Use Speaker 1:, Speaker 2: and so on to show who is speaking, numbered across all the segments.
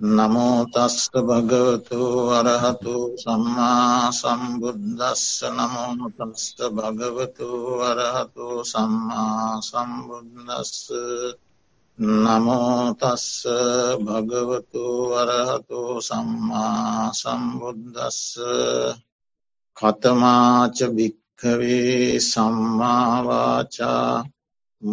Speaker 1: නමෝතස්ක භගවතු වරහතු සම්මා සම්බුද්ධස්ස නමෝතස්ක භගවතු වරහතු සම්මා සම්බුද්ධස්ස නමෝතස්ස භගවතු වරහතු සම්මා සම්බුද්ධස්ස කතමාච භික්කවේ සම්මාවාචා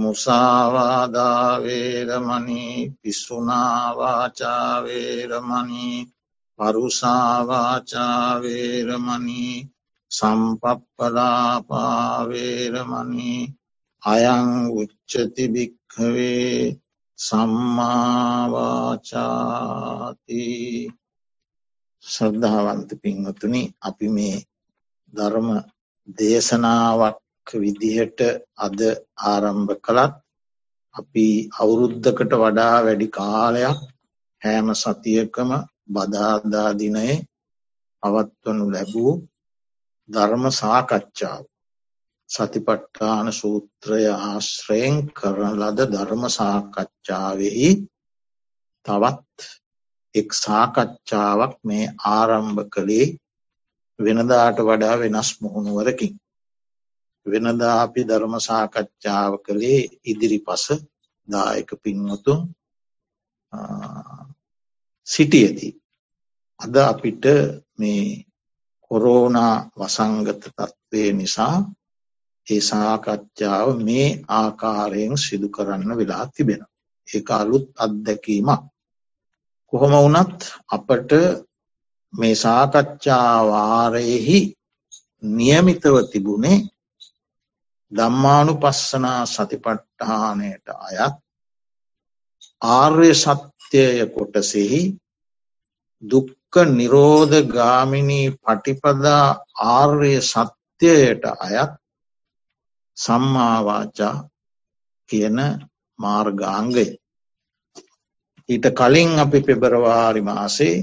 Speaker 1: මුසාවාදාවේරමනී පිසුනාවාචාවේරමනී පරුසාවාචාවේරමනී සම්පප්පලාපාවේරමනී අයං උච්චති භික්හවේ සම්මාවාචාති. ශ්‍රද්ධාවන්ත පින්වතුනි අපි මේ ධර්ම දේශනාවක් විදිහට අද ආරම්භ කළත් අපි අවුරුද්ධකට වඩා වැඩි කාලයක් හෑම සතියකම බදාදාදිනයේ පවත්වනු ලැබූ ධර්ම සාකච්ඡාව. සතිපට්ඨාන සූත්‍රය ආශ්‍රයෙන් කරන ලද ධර්ම සාකච්ඡාවෙහි තවත් එක් සාකච්ඡාවක් මේ ආරම්භ කළේ වෙනදාට වඩා වෙනස් මුහුණුවරකින්. වෙනදා අපි ධර්ම සාකච්ඡාව කළේ ඉදිරි පස දායක පින්වතුන් සිටියදී. අද අපිට මේ කොරෝනා වසංගත තත්ත්වය නිසා ඒ සාකච්ඡාව මේ ආකාරයෙන් සිදු කරන්න වෙලා තිබෙන. ඒ අලුත් අත්දැකීමක්. කොහොම වනත් අපට මේ සාකච්ඡාවාරයෙහි නියමිතව තිබුණේ දම්මානු පස්සනා සතිපට්ඨානයට අයත් ආර්ය සත්‍යය කොටසෙහි දුක්ක නිරෝධ ගාමිණී පටිපදා ආර්ය සත්‍යයට අයත් සම්මාවාචා කියන මාර්ගාංගය. ඊට කලින් අපි පෙබරවාරි මාසේ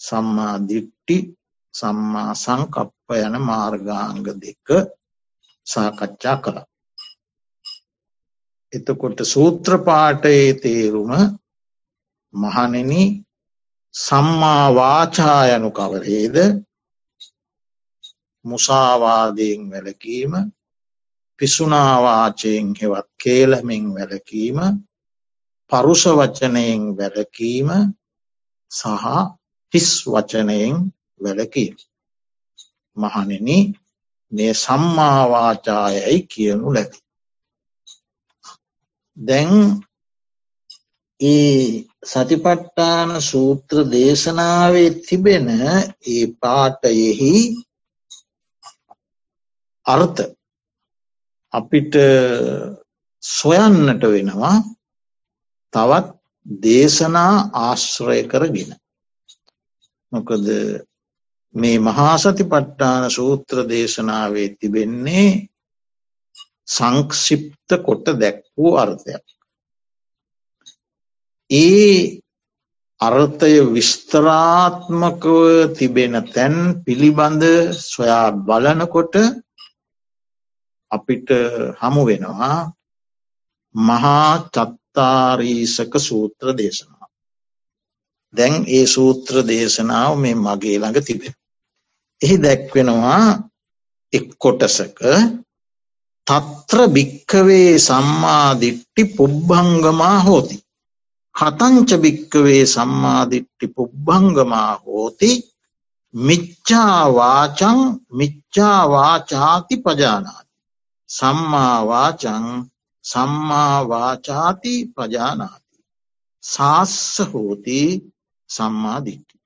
Speaker 1: සම්මා දිට්ටි සම්මා සංකප්ප යන මාර්ගාංග දෙක සාකච්ඡා කළ. එතකොට සූත්‍රපාටයේ තේරුම මහනෙන සම්මාවාචායනු කවරේද මුසාවාදයෙන් වැලකීම පිසුනාවාචයෙන් හෙවත් කේලමෙන් වැලකීම පරුෂ වචනයෙන් වැලකීම සහ හිස් වචනයෙන් වැලකීම. මහනෙන මේ සම්මාවාචායයි කියනු ලැබි. දැන් ඒ සතිපට්ඨාන සූත්‍ර දේශනාවේ තිබෙන ඒ පාටයෙහි අර්ථ අපිට සොයන්නට වෙනවා තවත් දේශනා ආශ්‍රය කරගෙන. මොකද මේ මහාසති පට්ටාන සූත්‍ර දේශනාවේ තිබෙන්නේ සංක්ෂිප්ත කොට දැක් වූ අර්ථයක්. ඒ අර්ථය විස්තරාත්මකව තිබෙන තැන් පිළිබඳ සොයා බලනකොට අපිට හමු වෙනවා මහා චත්තාරීසක සූත්‍ර දේශනාව. දැන් ඒ සූත්‍ර දේශනාව මේ මගේ ළඟ තිබෙන. එහි දැක්වෙනවා එක් කොටසක තත්‍ර භික්කවේ සම්මාධිට්ටි පුබ්බංගමා හෝති. කතංච භික්කවේ සම්මාධිට්ටි පුබ්බංගමා හෝති මිච්චාවාචං මිච්චාවාචාති පජානාති. සම්මාවාචං සම්මාවාචාති පජානාති. සාස්ස හෝති සම්මාධිට්ටි.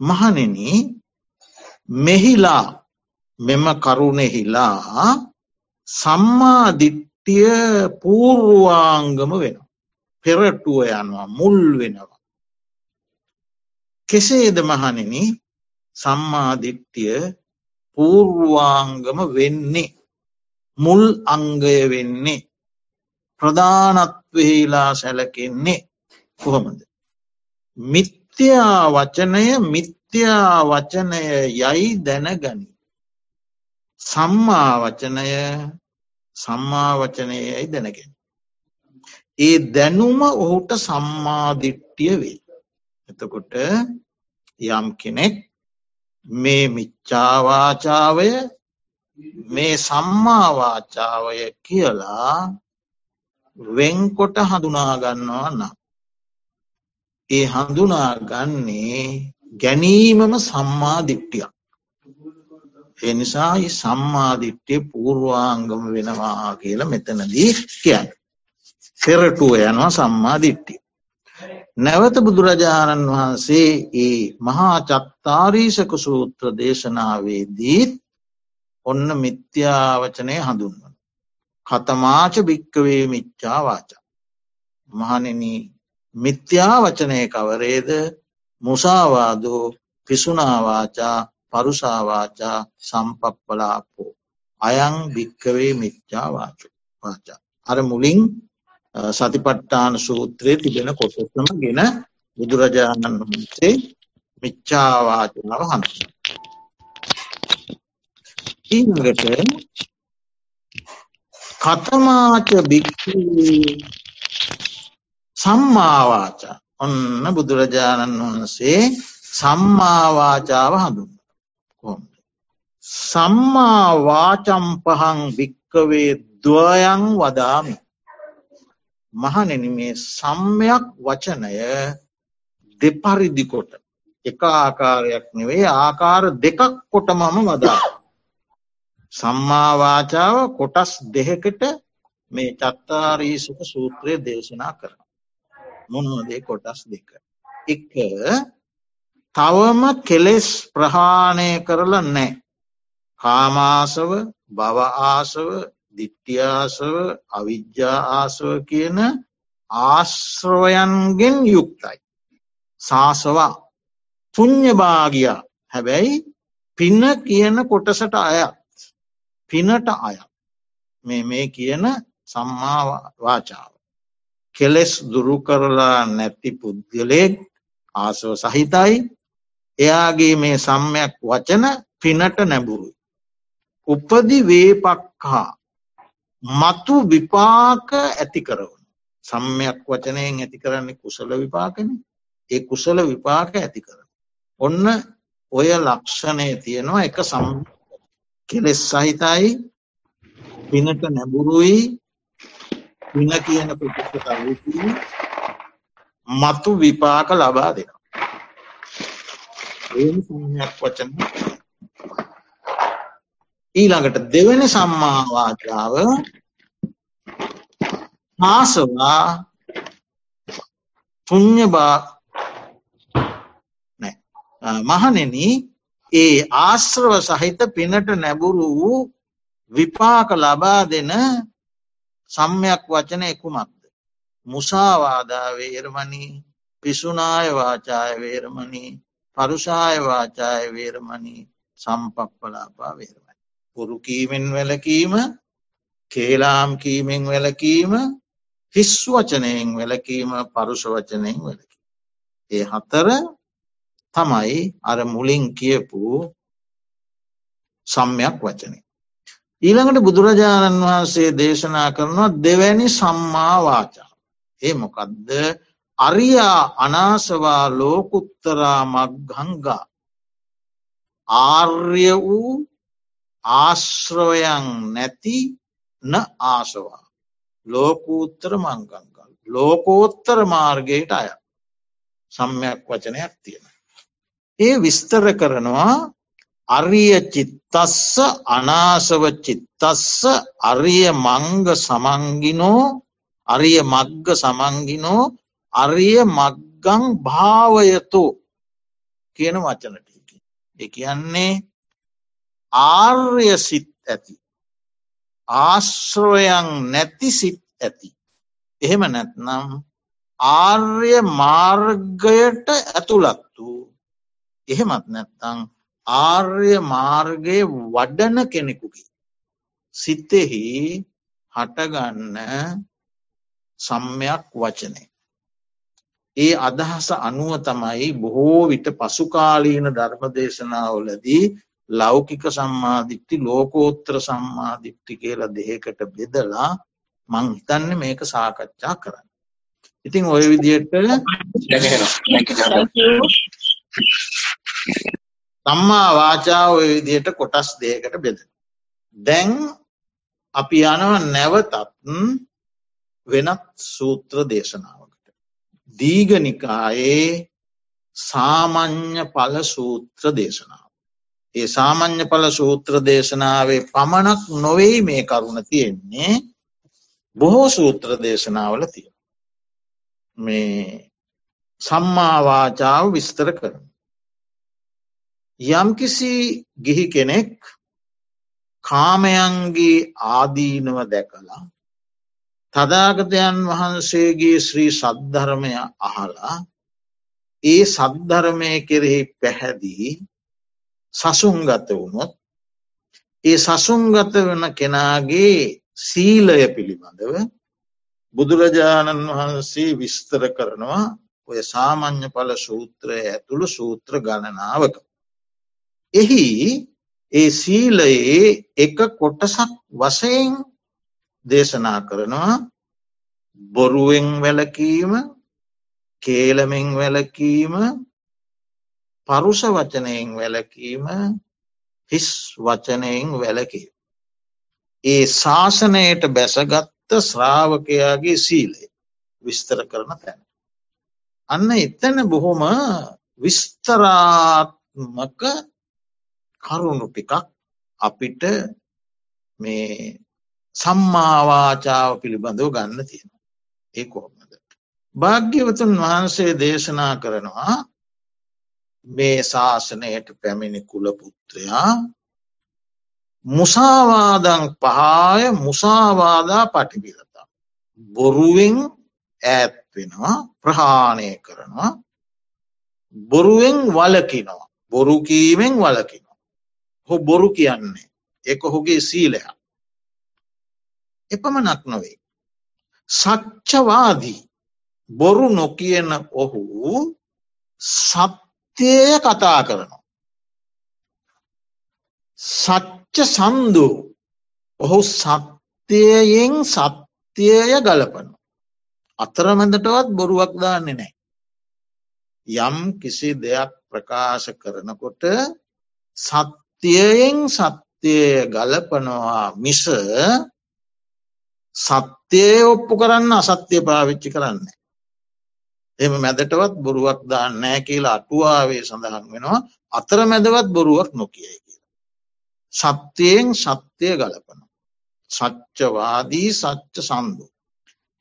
Speaker 1: මහනෙන මෙහිලා මෙම කරුණෙහිලා සම්මාධිට්ටිය පූර්වාංගම වෙනවා. පෙරටුව යනවා මුල් වෙනවා. කෙසේද මහනෙන සම්මාධිට්ටිය පූර්වාංගම වෙන්නේ මුල් අංගය වෙන්නේ ප්‍රධානත්වහිලා සැලකෙන්නේ කොහොමද. මිත්‍යා වචනය මිත් මිත්‍යා වචනය යයි දැනගනි. සම්මා වචනය සම්මා වචනයයි දැනගෙන. ඒ දැනුම ඔහුට සම්මාධිට්ටිය වේ. එතකොට යම් කෙනෙක් මේ මිච්චාවාචාවය මේ සම්මාවාචාවය කියලා වෙන්කොට හඳුනාගන්නවා නම්. ඒ හඳුනාගන්නේ ගැනීමම සම්මාධිට්ටියක්. එනිසා සම්මාධිට්්‍යය පූර්වාංගම වෙනවා කියල මෙතනදී කියන්න. පෙරටුව යනවා සම්මාධිට්ටිය. නැවත බුදුරජාණන් වහන්සේ ඒ මහා චත්තාරීසක සූත්‍ර දේශනාවේදීත් ඔන්න මිත්‍යාවචනය හඳුන්වන. කතමාච භික්කවේ මිච්චාවාචා. මහනෙන මිත්‍යාවචනය කවරේද මුසාවාදෝ පිසුනාවාචා පරුසාවාචා සම්පප්පලාපෝ. අයං භික්කවේ මිච්චාවාච වාචා. අර මුලින් සතිපට්ටාන සූත්‍රයේ තිබෙන කොටසම ගෙන බුදුරජාණන් වහන්සේ මිච්චාවාචනාව හඳ. ඊගට කතමාච භික්ෂ සම්මාවාචා ඔන්න බුදුරජාණන් වහන්සේ සම්මාවාචාව හඳුන් කොම්. සම්මාවාචම්පහං භික්කවේ දවයන් වදාමි. මහනෙන මේ සම්මයක් වචනය දෙපරිදිකොට එක ආකාරයක් නෙවේ ආකාර දෙකක් කොට මම වදා. සම්මාවාචාව කොටස් දෙහකට මේ චත්තාරීසක සූත්‍රය දේශනා කරන. මොනවදේ කොටස් දෙක. එක තවම කෙලෙස් ප්‍රහාණය කරල නෑ. කාමාසව බව ආසව දිට්ටියාසව අවිද්‍යා ආසව කියන ආශ්‍රවයන්ගෙන් යුක්තයි. සාසවා පුං්ඥභාගියා හැබැයි පින්න කියන කොටසට අයත් පිනට අයත් මේ මේ කියන සම්මාවාචාව. කෙලෙස් දුරු කරලා නැති පුද්ගලයෙක් ආසව සහිතයි එයාගේ මේ සම්මයක් වචන පිනට නැබුරුයි. උපදි වේපක්හා මතු විපාක ඇති කරවන. සම්මයක් වචනයෙන් ඇති කරන්නේ කුසල විපාකන ඒ කුසල විපාක ඇති කර. ඔන්න ඔය ලක්ෂණය තියෙනවා එක සම් කෙලෙස් සහිතයි පිනට නැබුරුයි පින කියන පුටට තවී මතු විපාක ලබා දෙනවා. ඒ සම්මයක් වචන ඊළඟට දෙවැනි සම්මාවාචාව ආසවා පුං්ඥබා මහනෙන ඒ ආශ්‍රව සහිත පිනට නැබුරු වූ විපාක ලබා දෙන සම්යක් වචන එකුමක්ද. මුසාවාදා වේරමණී පිසුනාය වාචාය වේරමණී පරුෂාය වාචාය වේරමණී සම්පප්පලාපා වේරමණි. පුරුකීමෙන් වැලකීම කේලාම් කීමෙන් වැලකීම හිස් වචනයෙන් වැලකීම පරුෂ වචනයෙන් වැලකි. ඒ හතර තමයි අර මුලින් කියපු සම්යක් වචනය. ඊළඟට බුදුරජාණන් වහන්සේ දේශනා කරනවා දෙවැනි සම්මාවාචා. ඒ මොකදද? අරියා අනාසවා ලෝකුත්තරා මක්ගංගා ආර්ය වූ ආශ්‍රවයන් නැති න ආසවා. ලෝකූත්තර මංගංගල් ලෝකෝත්තර මාර්ගයට අය සම්යක් වචනයක් තියෙන. ඒ විස්තර කරනවා අරිය චිත්තස්ස අනාසව චිත්තස්ස අරිය මංග සමංගිනෝ අරිය මග්ග සමංගිනෝ අරිය මග්ගං භාවයතු කියන වචනට එක කියන්නේ ආර්ය සිත් ඇති ආශ්‍රවයන් නැති සිත් ඇති. එහෙම නැත්නම් ආර්ය මාර්ගයට ඇතුළත් වූ එහෙමත් නැත්තං ආර්ය මාර්ගය වඩන කෙනෙකුගේ. සිත්තෙහි හටගන්න සම්මයක් වචනය. ඒ අදහස අනුව තමයි බොහෝ විට පසුකාලීන ධර්ම දේශනාවලදී ලෞකික සම්මාධිට්ටි ලෝකෝත්‍ර සම්මාධිට්ටි කියල දෙහකට බෙදලා මංහිතන්න මේක සාකච්ඡා කරන්න. ඉතින් ඔය විදියට සම්මා වාචා ඔය විදියට කොටස් දේකට බෙද. දැන් අපි යනව නැවතත් වෙනත් සූත්‍ර දේශනාවකට. දීගනිකායේ සාමං්්‍ය පල සූත්‍ර දේශනාව. ඒ සාමං්්‍ය පල සූත්‍ර දේශනාවේ පමණක් නොවෙයි මේ කරුණ තියෙන්නේ බොහෝ සූත්‍ර දේශනාවල තියෙන. මේ සම්මාවාචාව විස්තර කරන. යම්කිසි ගිහි කෙනෙක් කාමයන්ගේ ආදීනව දැකලා තදාගතයන් වහන්සේගේ ශ්‍රී සද්ධර්මය අහලා ඒ සද්ධර්මය කෙරෙහි පැහැදී සසුන්ගත වුණොත් ඒ සසුන්ගත වන කෙනාගේ සීලය පිළිබඳව බුදුරජාණන් වහන්සේ විස්තර කරනවා ඔය සාමං්්‍ය පල සූත්‍රය ඇතුළු සූත්‍ර ගණනාවක. එහි ඒ සීලයේ එක කොටසක් වසයෙන් දේශනා කරනවා බොරුවෙන් වැලකීම කේලමෙන් වැලකීම පරුෂ වචනයෙන් වැලකීම හිස් වචනයෙන් වැලකීම. ඒ ශාසනයට බැසගත්ත ශ්‍රාවකයාගේ සීලේ විස්තර කරන තැන. අන්න එතන බොහොම විස්තරාත්මක කරුණු ටිකක් අපිට මේ සම්මාවාචාව පිළිබඳව ගන්න තියෙන. ඒ කොහොමද. භාග්‍යවතුන් වහන්සේ දේශනා කරනවා මේ ශාසනයට පැමිණි කුලපුත්‍රයා මුසාවාදං පහාය මුසාවාදා පටිබිලතා. බොරුවෙන් ඈත්වෙනවා ප්‍රහාණය කරනවා බොරුවෙන් වලකිනවා බොරුකීමෙන් වලකිනවා. හො බොරු කියන්නේ එක ඔහුගේ සීලයක්. එපමණක් නොවේ. සච්චවාදී බොරු නොකියන ඔහු සත්‍යය කතා කරනවා. සච්ච සන්දු ඔහු සත්‍යයෙන් සත්‍යය ගලපන. අතරමැදටවත් බොරුවක් දාන්නේ නෑ. යම් කිසි දෙයක් ප්‍රකාශ කරනකොට සත්‍යයෙන් සත්‍යය ගලපනවා මිස සත්‍යය ඔප්පු කරන්න අසත්‍යය පාවිච්චි කරන්න. එම මැදටවත් බොරුවක් දාන්නෑ කියලා අටුවාවේ සඳහන් වෙනවා අතර මැදවත් බොරුවක් නොකියයි කියලා. සත්‍යයෙන් සත්‍යය ගලපන. සච්චවාදී සච්ච සන්දු.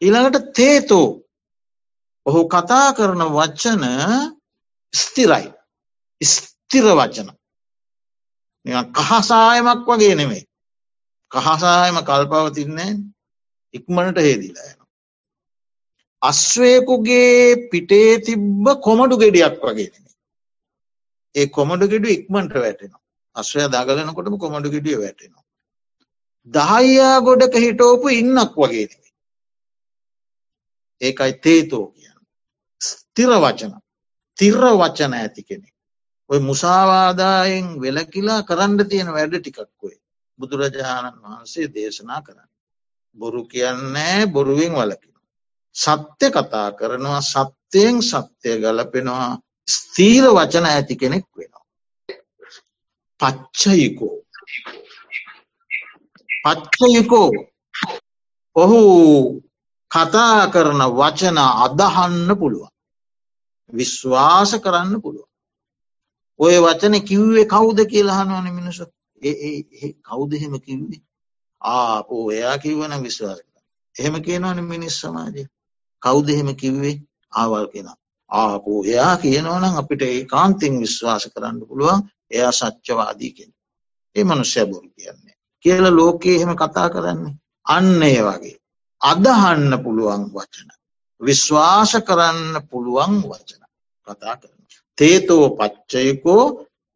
Speaker 1: ඊළඟට තේතෝ ඔහු කතා කරන වච්චන ස්තිරයි ස්තිර වචන කහසායමක් වගේ නෙමේ කහසායම කල්පවතින්නේ ඉක්මනට හේදිලා යන. අස්වයකුගේ පිටේ තිබ්බ කොමඩු ගෙඩියක් වගේ නෙමේ. ඒ කොමඩු ගෙඩු ඉක්මට වැටෙනවා අශ්වය දගලනකොටම කොමඩු ගෙඩිය වැටෙනවා. දහයියා ගොඩක හිටෝපු ඉන්නක් වගේ නෙමේ. ඒකයි තේතෝ කියන්න. ස්තිර වචන තිර්ර වචන ඇති කෙනෙ. ඔය මුසාවාදායෙන් වෙලකිලා කරන්න තියෙන වැඩ ටිකක්කොයි. බුදුරජාණන් වහන්සේ දේශනා කරන්න. බොරු කියන්නේ බොරුවෙන් වලකින. සත්‍ය කතා කරනවා සත්‍යයෙන් සත්‍යය ගලපෙනවා ස්තීර වචන ඇති කෙනෙක් වෙනවා. පච්චයිකෝ පච්චයිකෝ ඔහු කතා කරන වචන අදහන්න පුළුවන්. විශ්වාස කරන්න පුළුවන්. ඔය වචන කිව්වේ කවුද කියලාහනවන මිනිස කවුදහෙම කිව්වේ? ආපෝ එයා කිව්වන විශ්වාස කර එහෙම කියනවන මිනිස් සමාජය කවුද එහෙම කිව්වේ? ආවල් කෙන. ආපෝ එයා කියනවනම් අපිට ඒ කාන්තින් විශ්වාස කරන්න පුළුවන් එයා සච්චවාදී කෙන. ඒ මනුෂ්‍ය බොරු කියන්නේ. කියල ලෝකයේ එහෙම කතා කරන්නේ. අන්න ඒ වගේ. අදහන්න පුළුවන් වචන. විශ්වාස කරන්න පුළුවන් වචන. කතා කරන තේතෝ පච්චයකෝ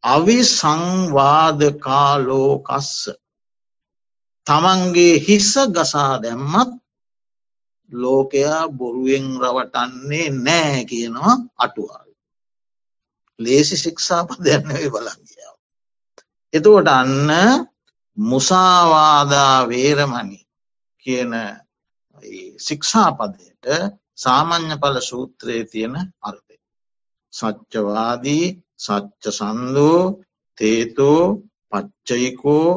Speaker 1: අවි සංවාදකාලෝකස්ස තමන්ගේ හිස්ස ගසා දැම්මත් ලෝකයා බොරුවෙන් රවටන්නේ නෑ කියනවා අටුවාල්. ලේසි ශික්ෂාප දැන්නවේ බලංගියාව. එතුවට අන්න මුසාවාදා වේරමණි කියන ශික්ෂාපදයට සාමං්්‍ය පල සූත්‍රයේ තියෙන අර්ථය. සච්චවාදී සච්ච සන්දෝ තේතෝ පච්චයිකෝ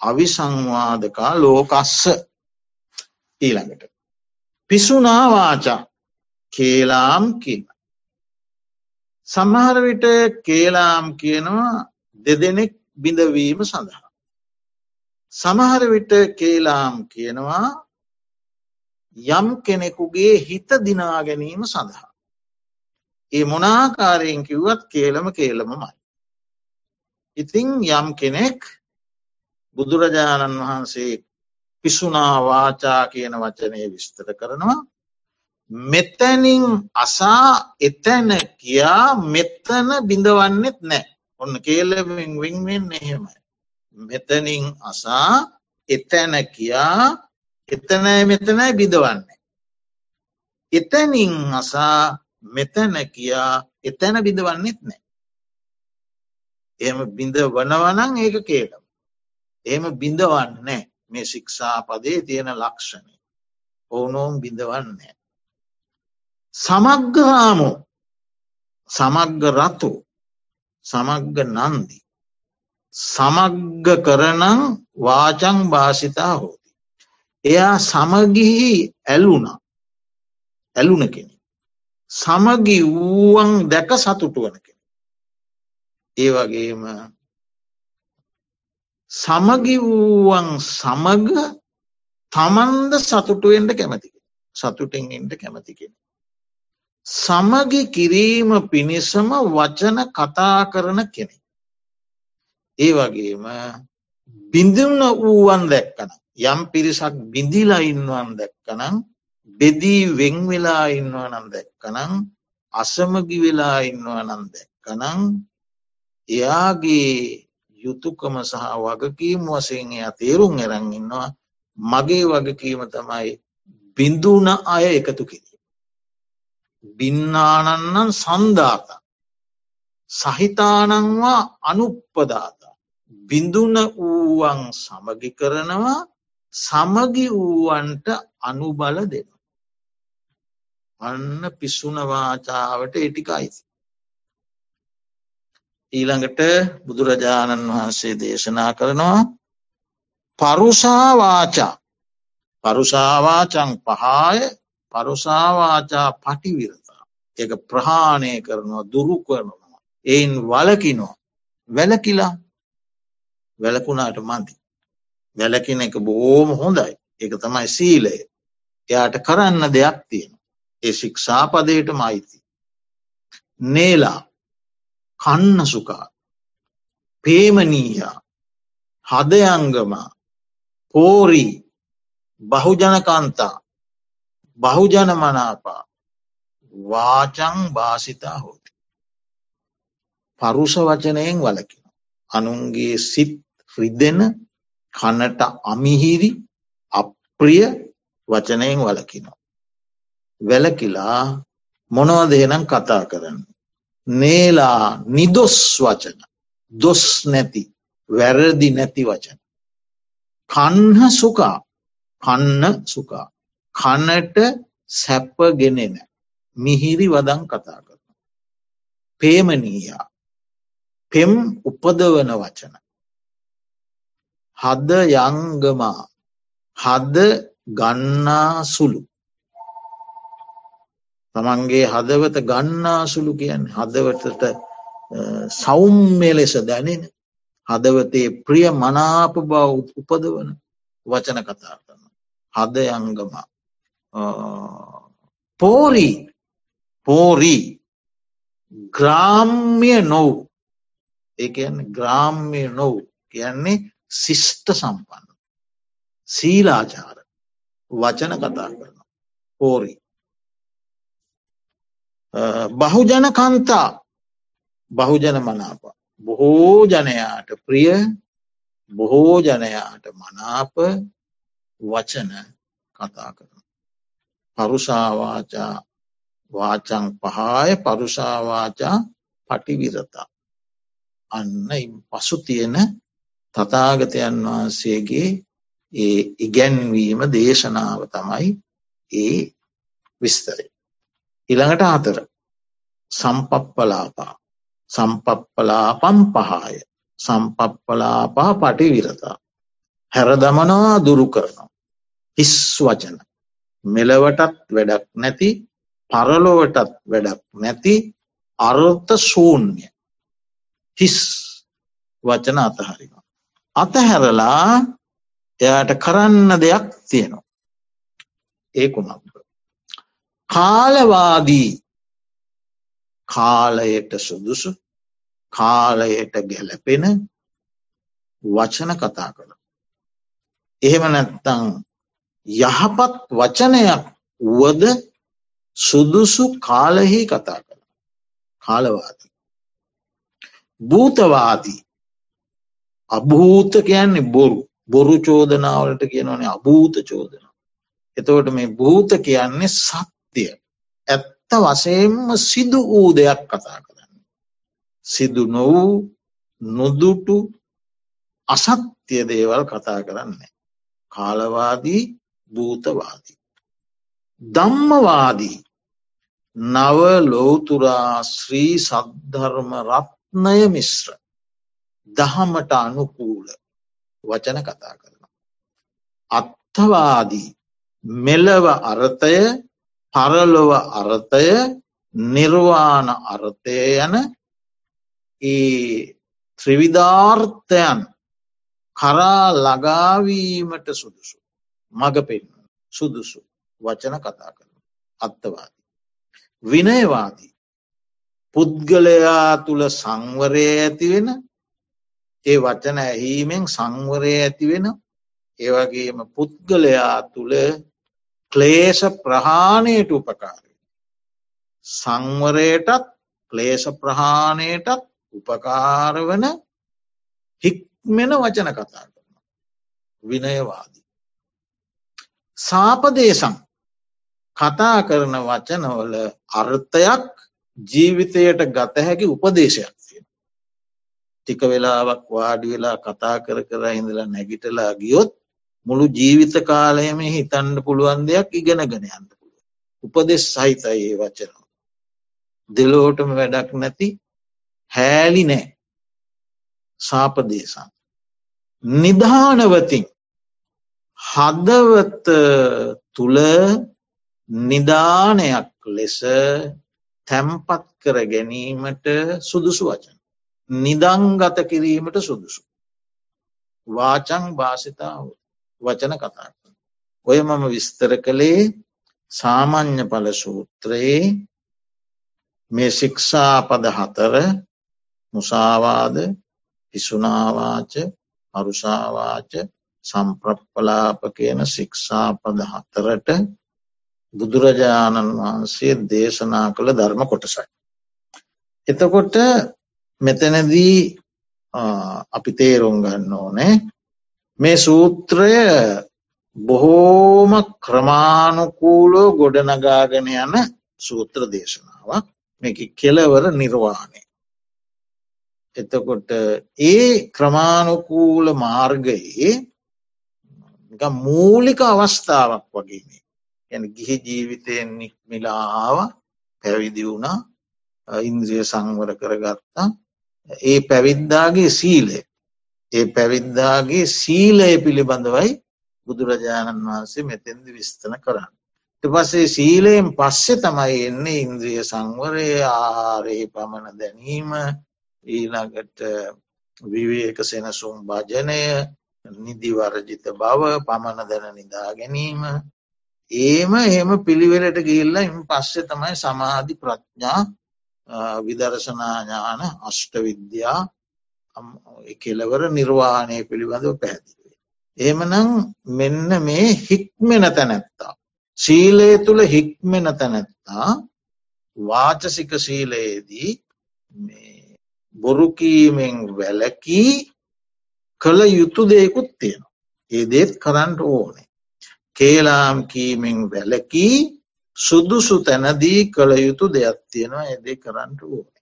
Speaker 1: අවිසංවාදකා ලෝකස්ස ඊළඟට. පිසුනාවාචා කේලාම් කියන. සමහරවිට කේලාම් කියනවා දෙදෙනෙක් බිඳවීම සඳහා. සමහර විට කේලාම් කියනවා යම් කෙනෙකුගේ හිත දිනා ගැනීම සඳහා. ඒ මොනාකාරයෙන් කිව්වත් කේලම කේලමමයි. ඉතිං යම් කෙනෙක් බුදුරජාණන් වහන්සේ පිසුනා වාචා කියන වචනය විස්තර කරනවා මෙතැනින් අසා එතැන කියා මෙත්තන බිඳවන්නෙත් නෑ ඔන්න කේලමින් විංවෙන් එහෙමයි. මෙතනින් අසා එතැන කියා එතනයි මෙතනයි බිඳවන්නේ. එතැනින් අසා මෙතැන කියා එතැන බිඳවන්නෙත් නෑ. එම බිඳ වනවනං ඒක කේලම්. එහෙම බිඳවන්නේ මේ ශික්ෂාපදේ තියෙන ලක්ෂණය. ඕනෝම් බිඳවන්නේ. සමග්ගහාමෝ සමග්ග රතු සමග්ග නන්දි. සමග්ග කරනං වාචං භාසිතා හෝති. එයා සමගිහි ඇලුන ඇලුන කෙනෙ. සමගි වූවන් දැක සතුටු වන කෙන. ඒ වගේම සමගි වූවන් සමග තමන්ද සතුටුවෙන්ට කැමති සතුටෙන් එන්ට කැමති කෙන. සමගි කිරීම පිණිසම වචන කතා කරන කෙනෙ. ඒ වගේම බිඳුන වූුවන් දැක්කන යම් පිරිසක් බිඳිලා ඉන්නවන් දැක්කනම් බෙදී වෙංවෙලා ඉන්නවනම් දැක්කනම් අසමගි වෙලා ඉන්නවනම් දැක්කනං එයාගේ යුතුකම සහ වගකීම් වසයෙන් එය තේරුම් එරන් ඉන්නවා මගේ වගකීම තමයි බිඳුන අය එකතු කිරීම. බින්නානන්නන් සන්ධාත සහිතානංවා අනුප්පදාත බිඳුන වූවන් සමගි කරනවා සමගි වූවන්ට අනුබල දෙන. අන්න පිස්සුනවාචාවට එටිකයිති. ඊළඟට බුදුරජාණන් වහන්සේ දේශනා කරනවා පරුසාවාචා පරුසාවාචං පහාය පරුසාවාචා පටිවිරතා. එක ප්‍රහාණය කරනවා දුරු කරනවා. එයින් වලකිනෝ වැලකිලා වැලකුණාට මන්ති වැලකින එක බෝම හොඳයි. එක තමයි සීලය. එයාට කරන්න දෙයක් තියෙන ඒ ශික්ෂාපදයට මයිති නේලා කන්න සුකා පේමනීයා හදයංගම පෝරී බහුජනකන්තා බහුජන මනාපා වාචං භාසිතා හෝති. පරුෂ වචනයෙන් වලකින. අනුන්ගේ සිත් රිදෙන කනට අමිහිරි අප්‍රිය වචනයෙන් වලකිනවා. වැලකිලා මොනවදේනම් කතා කරන්න. නේලා නිදොස් වචන දොස් නැති වැරදි නැති වචන. කන්හ සුකා කන්න සුකා කනට සැප්පගෙනෙන මිහිරි වදන් කතා කරන. පේමනීයා පෙම් උපදවන වචන. හද යංගමා හද ගන්නා සුළු. තමන්ගේ හදවත ගන්නා සුළු කියන්න හදවතට සෞම්‍ය ලෙස දැනෙන හදවතේ ප්‍රිය මනාප බව උපදවන වචන කතා කරන. හද යංගමා පෝරී. පෝරී. ග්‍රාම්්‍ය නොව්. ඒන්න ග්‍රාම්්‍ය නොව් කියන්නේ සිිෂ්ට සම්පන්න. සීලාචාර. වචන කතා කරන පෝරී. බහුජන කන්තා බහුජන මනාප බොහෝ ජනයාට ප්‍රිය බොහෝ ජනයාට මනාප වචන කතා කරන පරුෂාවාචා වාචං පහාය පරුෂාවාචා පටිවිරතා. අන්න පසු තියෙන තතාගතයන් වහන්සේගේ ඒ ඉගැන්වීම දේශනාව තමයි ඒ විස්තරය. ඉළඟට හතර සම්පප්පලාපා සම්පප්පලාපම් පහය සම්පප්පලාපා පටිවිරතා හැරදමනවා දුරු කරනවා. හිස් වචන මෙලවටත් වැඩක් නැති පරලොවටත් වැඩක් නැති අර්ථ ශූන්‍ය හිස් වචන අතහරිවා. අතහැරලා එයාට කරන්න දෙයක් තියෙනවා. ඒකුමක්ද. කාලවාදී කාලයට සුදුසු කාලයට ගැලපෙන වචන කතා කළ. එහෙම නැත්තං යහපත් වචනයක් වුවද සුදුසු කාලෙහි කතා කළ කාලවාදී. භූතවාදී අභූත කියන්නේ බොරු බොරු චෝදනාවලට කියනවනේ අභූත චෝදන. එතවට මේ භූත කියන්නේ සත්‍යය ඇත්ත වසයෙන්ම සිදු වූ දෙයක් කතා කරන්න. සිදු නොවූ නොදුටු අසත්‍යය දේවල් කතා කරන්නේ. කාලවාදී භූතවාදී. දම්මවාදී නව ලෝතුරා ශ්‍රී සද්ධර්ම රත්නය මිශ්‍ර දහමට අනුකූල වචන කතා කරනවා. අත්තවාදී මෙලව අර්ථය පරලොව අර්ථය නිර්වාණ අර්ථය යන ඒ ත්‍රිවිධාර්ථයන් කරා ලගාවීමට සුදුසු මඟ පෙන් සුදුසු වචන කතා කරන අත්තවාදී. විනයවාදී පුද්ගලයා තුළ සංවරය ඇතිවෙන ඒ වචන ඇහීමෙන් සංවරය ඇතිවෙන ඒවගේම පුද්ගලයා තුළ ක්ලේෂ ප්‍රහාණයට උපකාරය. සංවරයටත් ක්ලේෂ ප්‍රහාණයටත් උපකාර වන හික්මෙන වචන කතා කරන. විනයවාදී. සාපදේශම් කතා කරන වචනවල අර්ථයක් ජීවිතයට ගත හැකි උපදේශයක් තියෙන. ටික වෙලාවක් වාඩි වෙලා කතා කර කර ඉඳලා නැගිටලා ගියොත් මුළු ජීවිත කාලයම හිතන්න පුළුවන් දෙයක් ඉගෙන ගෙන යන්න පුළුව. උපදෙස් සහිතයි ඒ වචනවා. දෙලෝටම වැඩක් නැති හෑලි නෑ සාපදේශන්. නිධානවතින් හදවත තුළ නිධානයක් ලෙස තැම්පත් කර ගැනීමට සුදුසු වචන. නිදංගත කිරීමට සුදුසු. වාචං භාසිතාව වචන කතා කර. ඔය මම විස්තර කළේ සාමාන්‍ය පල සූත්‍රයේ මේ ශික්ෂා පද හතර මුසාවාද පිසුනාවාච අරුසාවාච සම්ප්‍රප්පලාප කියන ශික්ෂා පද හතරට බුදුරජාණන් වහන්සේ දේශනා කළ ධර්ම කොටසයි. එතකොට මෙතනදී අපි තේරුම් ගන්න ඕනේ මේ සූත්‍රය බොහෝම ක්‍රමාණුකූලෝ ගොඩනගාගෙන යන සූත්‍ර දේශනාවක්. මේක කෙලවර නිර්වාණය. එතකොට ඒ ක්‍රමාණුකූල මාර්ගයේ මූලික අවස්ථාවක් වගේ යන ගිහි ජීවිතයෙන් නික්මිලාව පැවිදි වුණා ඉන්ද්‍රිය සංවර කරගත්තා. ඒ පැවිද්දාගේ සීලය ඒ පැවිද්දාගේ සීලය පිළිබඳවයි බුදුරජාණන් වහන්සේ මෙතැන්දි විස්තන කරන්න. පසේ සීලයෙන් පස්සෙ තමයි එන්නේ ඉන්ද්‍රිය සංවරය ආරයේ පමණ දැනීම ඊළඟට විවේක සෙනසුම් භජනය නිදිවරජිත බව පමණ දැන නිදා ගැනීම ඒම එහෙම පිළිවෙලට ගිල්ල ඉම පස්සෙ තමයි සමාධි ප්‍රඥා විදර්ශනාඥාන අෂ්ට විද්‍යා කෙලවර නිර්වාණය පිළිබඳව පැහැදිවේ. ඒමනම් මෙන්න මේ හික්මෙන තැනැත්තා. සීලය තුළ හික්මෙන තැනැත්තා වාචසික සීලයේදී බොරුකීමෙන් වැලකී කළ යුතු දෙයකුත් තියෙනවා. ඒ දේත් කරන්නට ඕනේ. කේලාම් කීමෙන් වැලකී සුදුසු තැනදී කළ යුතු දෙයක් තියෙනවා එදේ කරන්නට ඕනේ.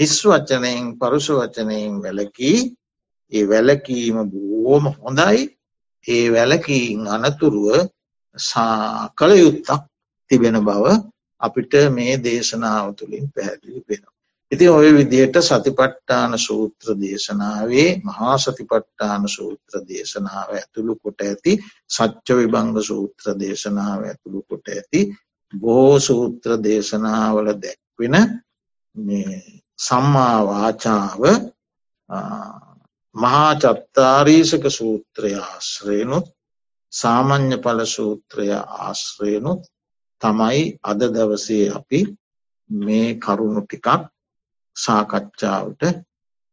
Speaker 1: හිස් වචනයෙන් පරුෂ වචනයෙන් වැලකී ඒ වැලකීම බෝම හොඳයි ඒ වැලකීන් අනතුරුව කළ යුත්තක් තිබෙන බව අපිට මේ දේශනාව තුළින් පැහැදිලි වෙන. ඉති ඔය විදියට සතිපට්ටාන සූත්‍ර දේශනාවේ මහා සතිපට්ටාන සූත්‍ර දේශනාව ඇතුළු කොට ඇති සච්ච විභංග සූත්‍ර දේශනාව ඇතුළු කොට ඇති බෝ සූත්‍ර දේශනාවල දැක්වෙන සම්මා වාචාව මහා චත්තාරීසක සූත්‍රය ආශ්‍රයනුත් සාමං්්‍ය පල සූත්‍රය ආශ්‍රයනුත් තමයි අද දවසේ අපි මේ කරුණු ටිකක් සාකච්ඡාවට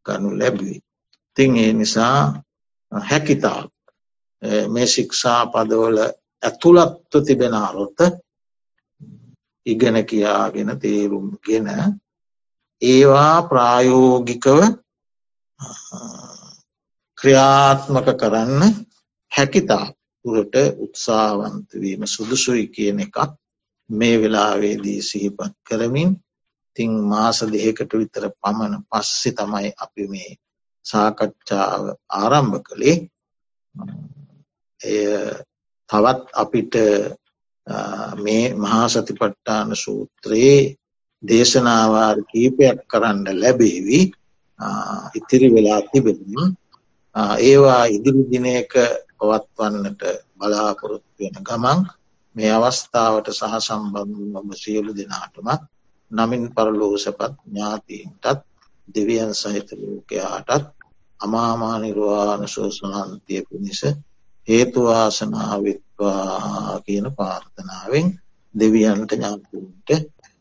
Speaker 1: ගනු ලැබී. තිං ඒ නිසා හැකිතා මේ ශික්ෂා පදවල ඇතුළත්ව තිබෙන අරොත්ත ඉගෙන කියාගෙන තේරුම් ගෙන ඒවා ප්‍රායෝගිකව ක්‍රියාත්මක කරන්න හැකිතා තුරට උත්සාවන්තවීම සුදුසුයි කියන එකක් මේ වෙලාවේදී සිහිපත් කරමින් තිං මාස දෙහකට විතර පමණ පස්සෙ තමයි අපි මේ සාකච්ඡාව ආරම්භ කළේ. එය තවත් අපිට මේ මහාසතිපට්ටාන සූත්‍රයේ දේශනාවාර කීපයක් කරන්න ලැබේවි. ඉතිරි වෙලා තිබෙන ඒවා ඉදිරි දිනයක පවත්වන්නට බලාපොරොත්තු වෙන ගමන් මේ අවස්ථාවට සහ සම්බන්ධ ඔබ සියලු දෙනාටමත් නමින් පරලෝසපත් ඥාතීන්ටත් දෙවියන් සහිත ලෝකයාටත් අමාමානිර්වාණ ශෝසනන්තිය පිණිස හේතුවාසනාවිත්වා කියන පාර්ථනාවෙන් දෙවියන්ට ඥාතුන්ට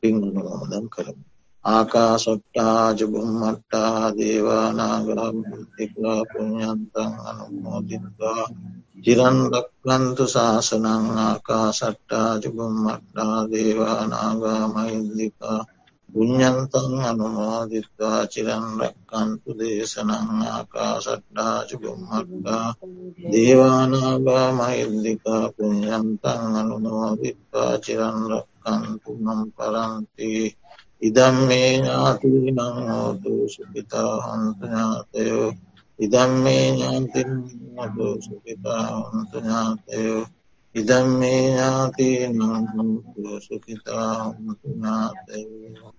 Speaker 1: පින්ගුණෝදම් කරමු. ආකාසොට්ටාජබුම්මට්ටා දේවානාගරම්තිකා පුුණ්ඥන්තන් අනුමෝදින්වා චිරන්දක්වන්තු ශාසනං ආකාසට්ටාජබුම්මට්ටා දේවානාගාමයින්දිකා පුුණ්ඥන්තන් අනුමෝදිත්වා චිරන්රක්කන්තු දේශනං ආකාසට්ටාජබුම්මට්ටා දේවානාගා මහින්දිකා පුුණ්ඥන්තන් අනුමෝදිත්වා චිරන්රක්කන්තු නම් පරන්තිී. ඉදම් මේ ඥාතිනං හෝතු සුපිතා හන්තු ඥාතයෝ. ඉදම් මේ ඥාතින් හතු සුපිතා හන්තු ඥාතයෝ. ඉදම් මේ ඥාතිනං හතු සුපිතා හන්තු ඥාතයෝ.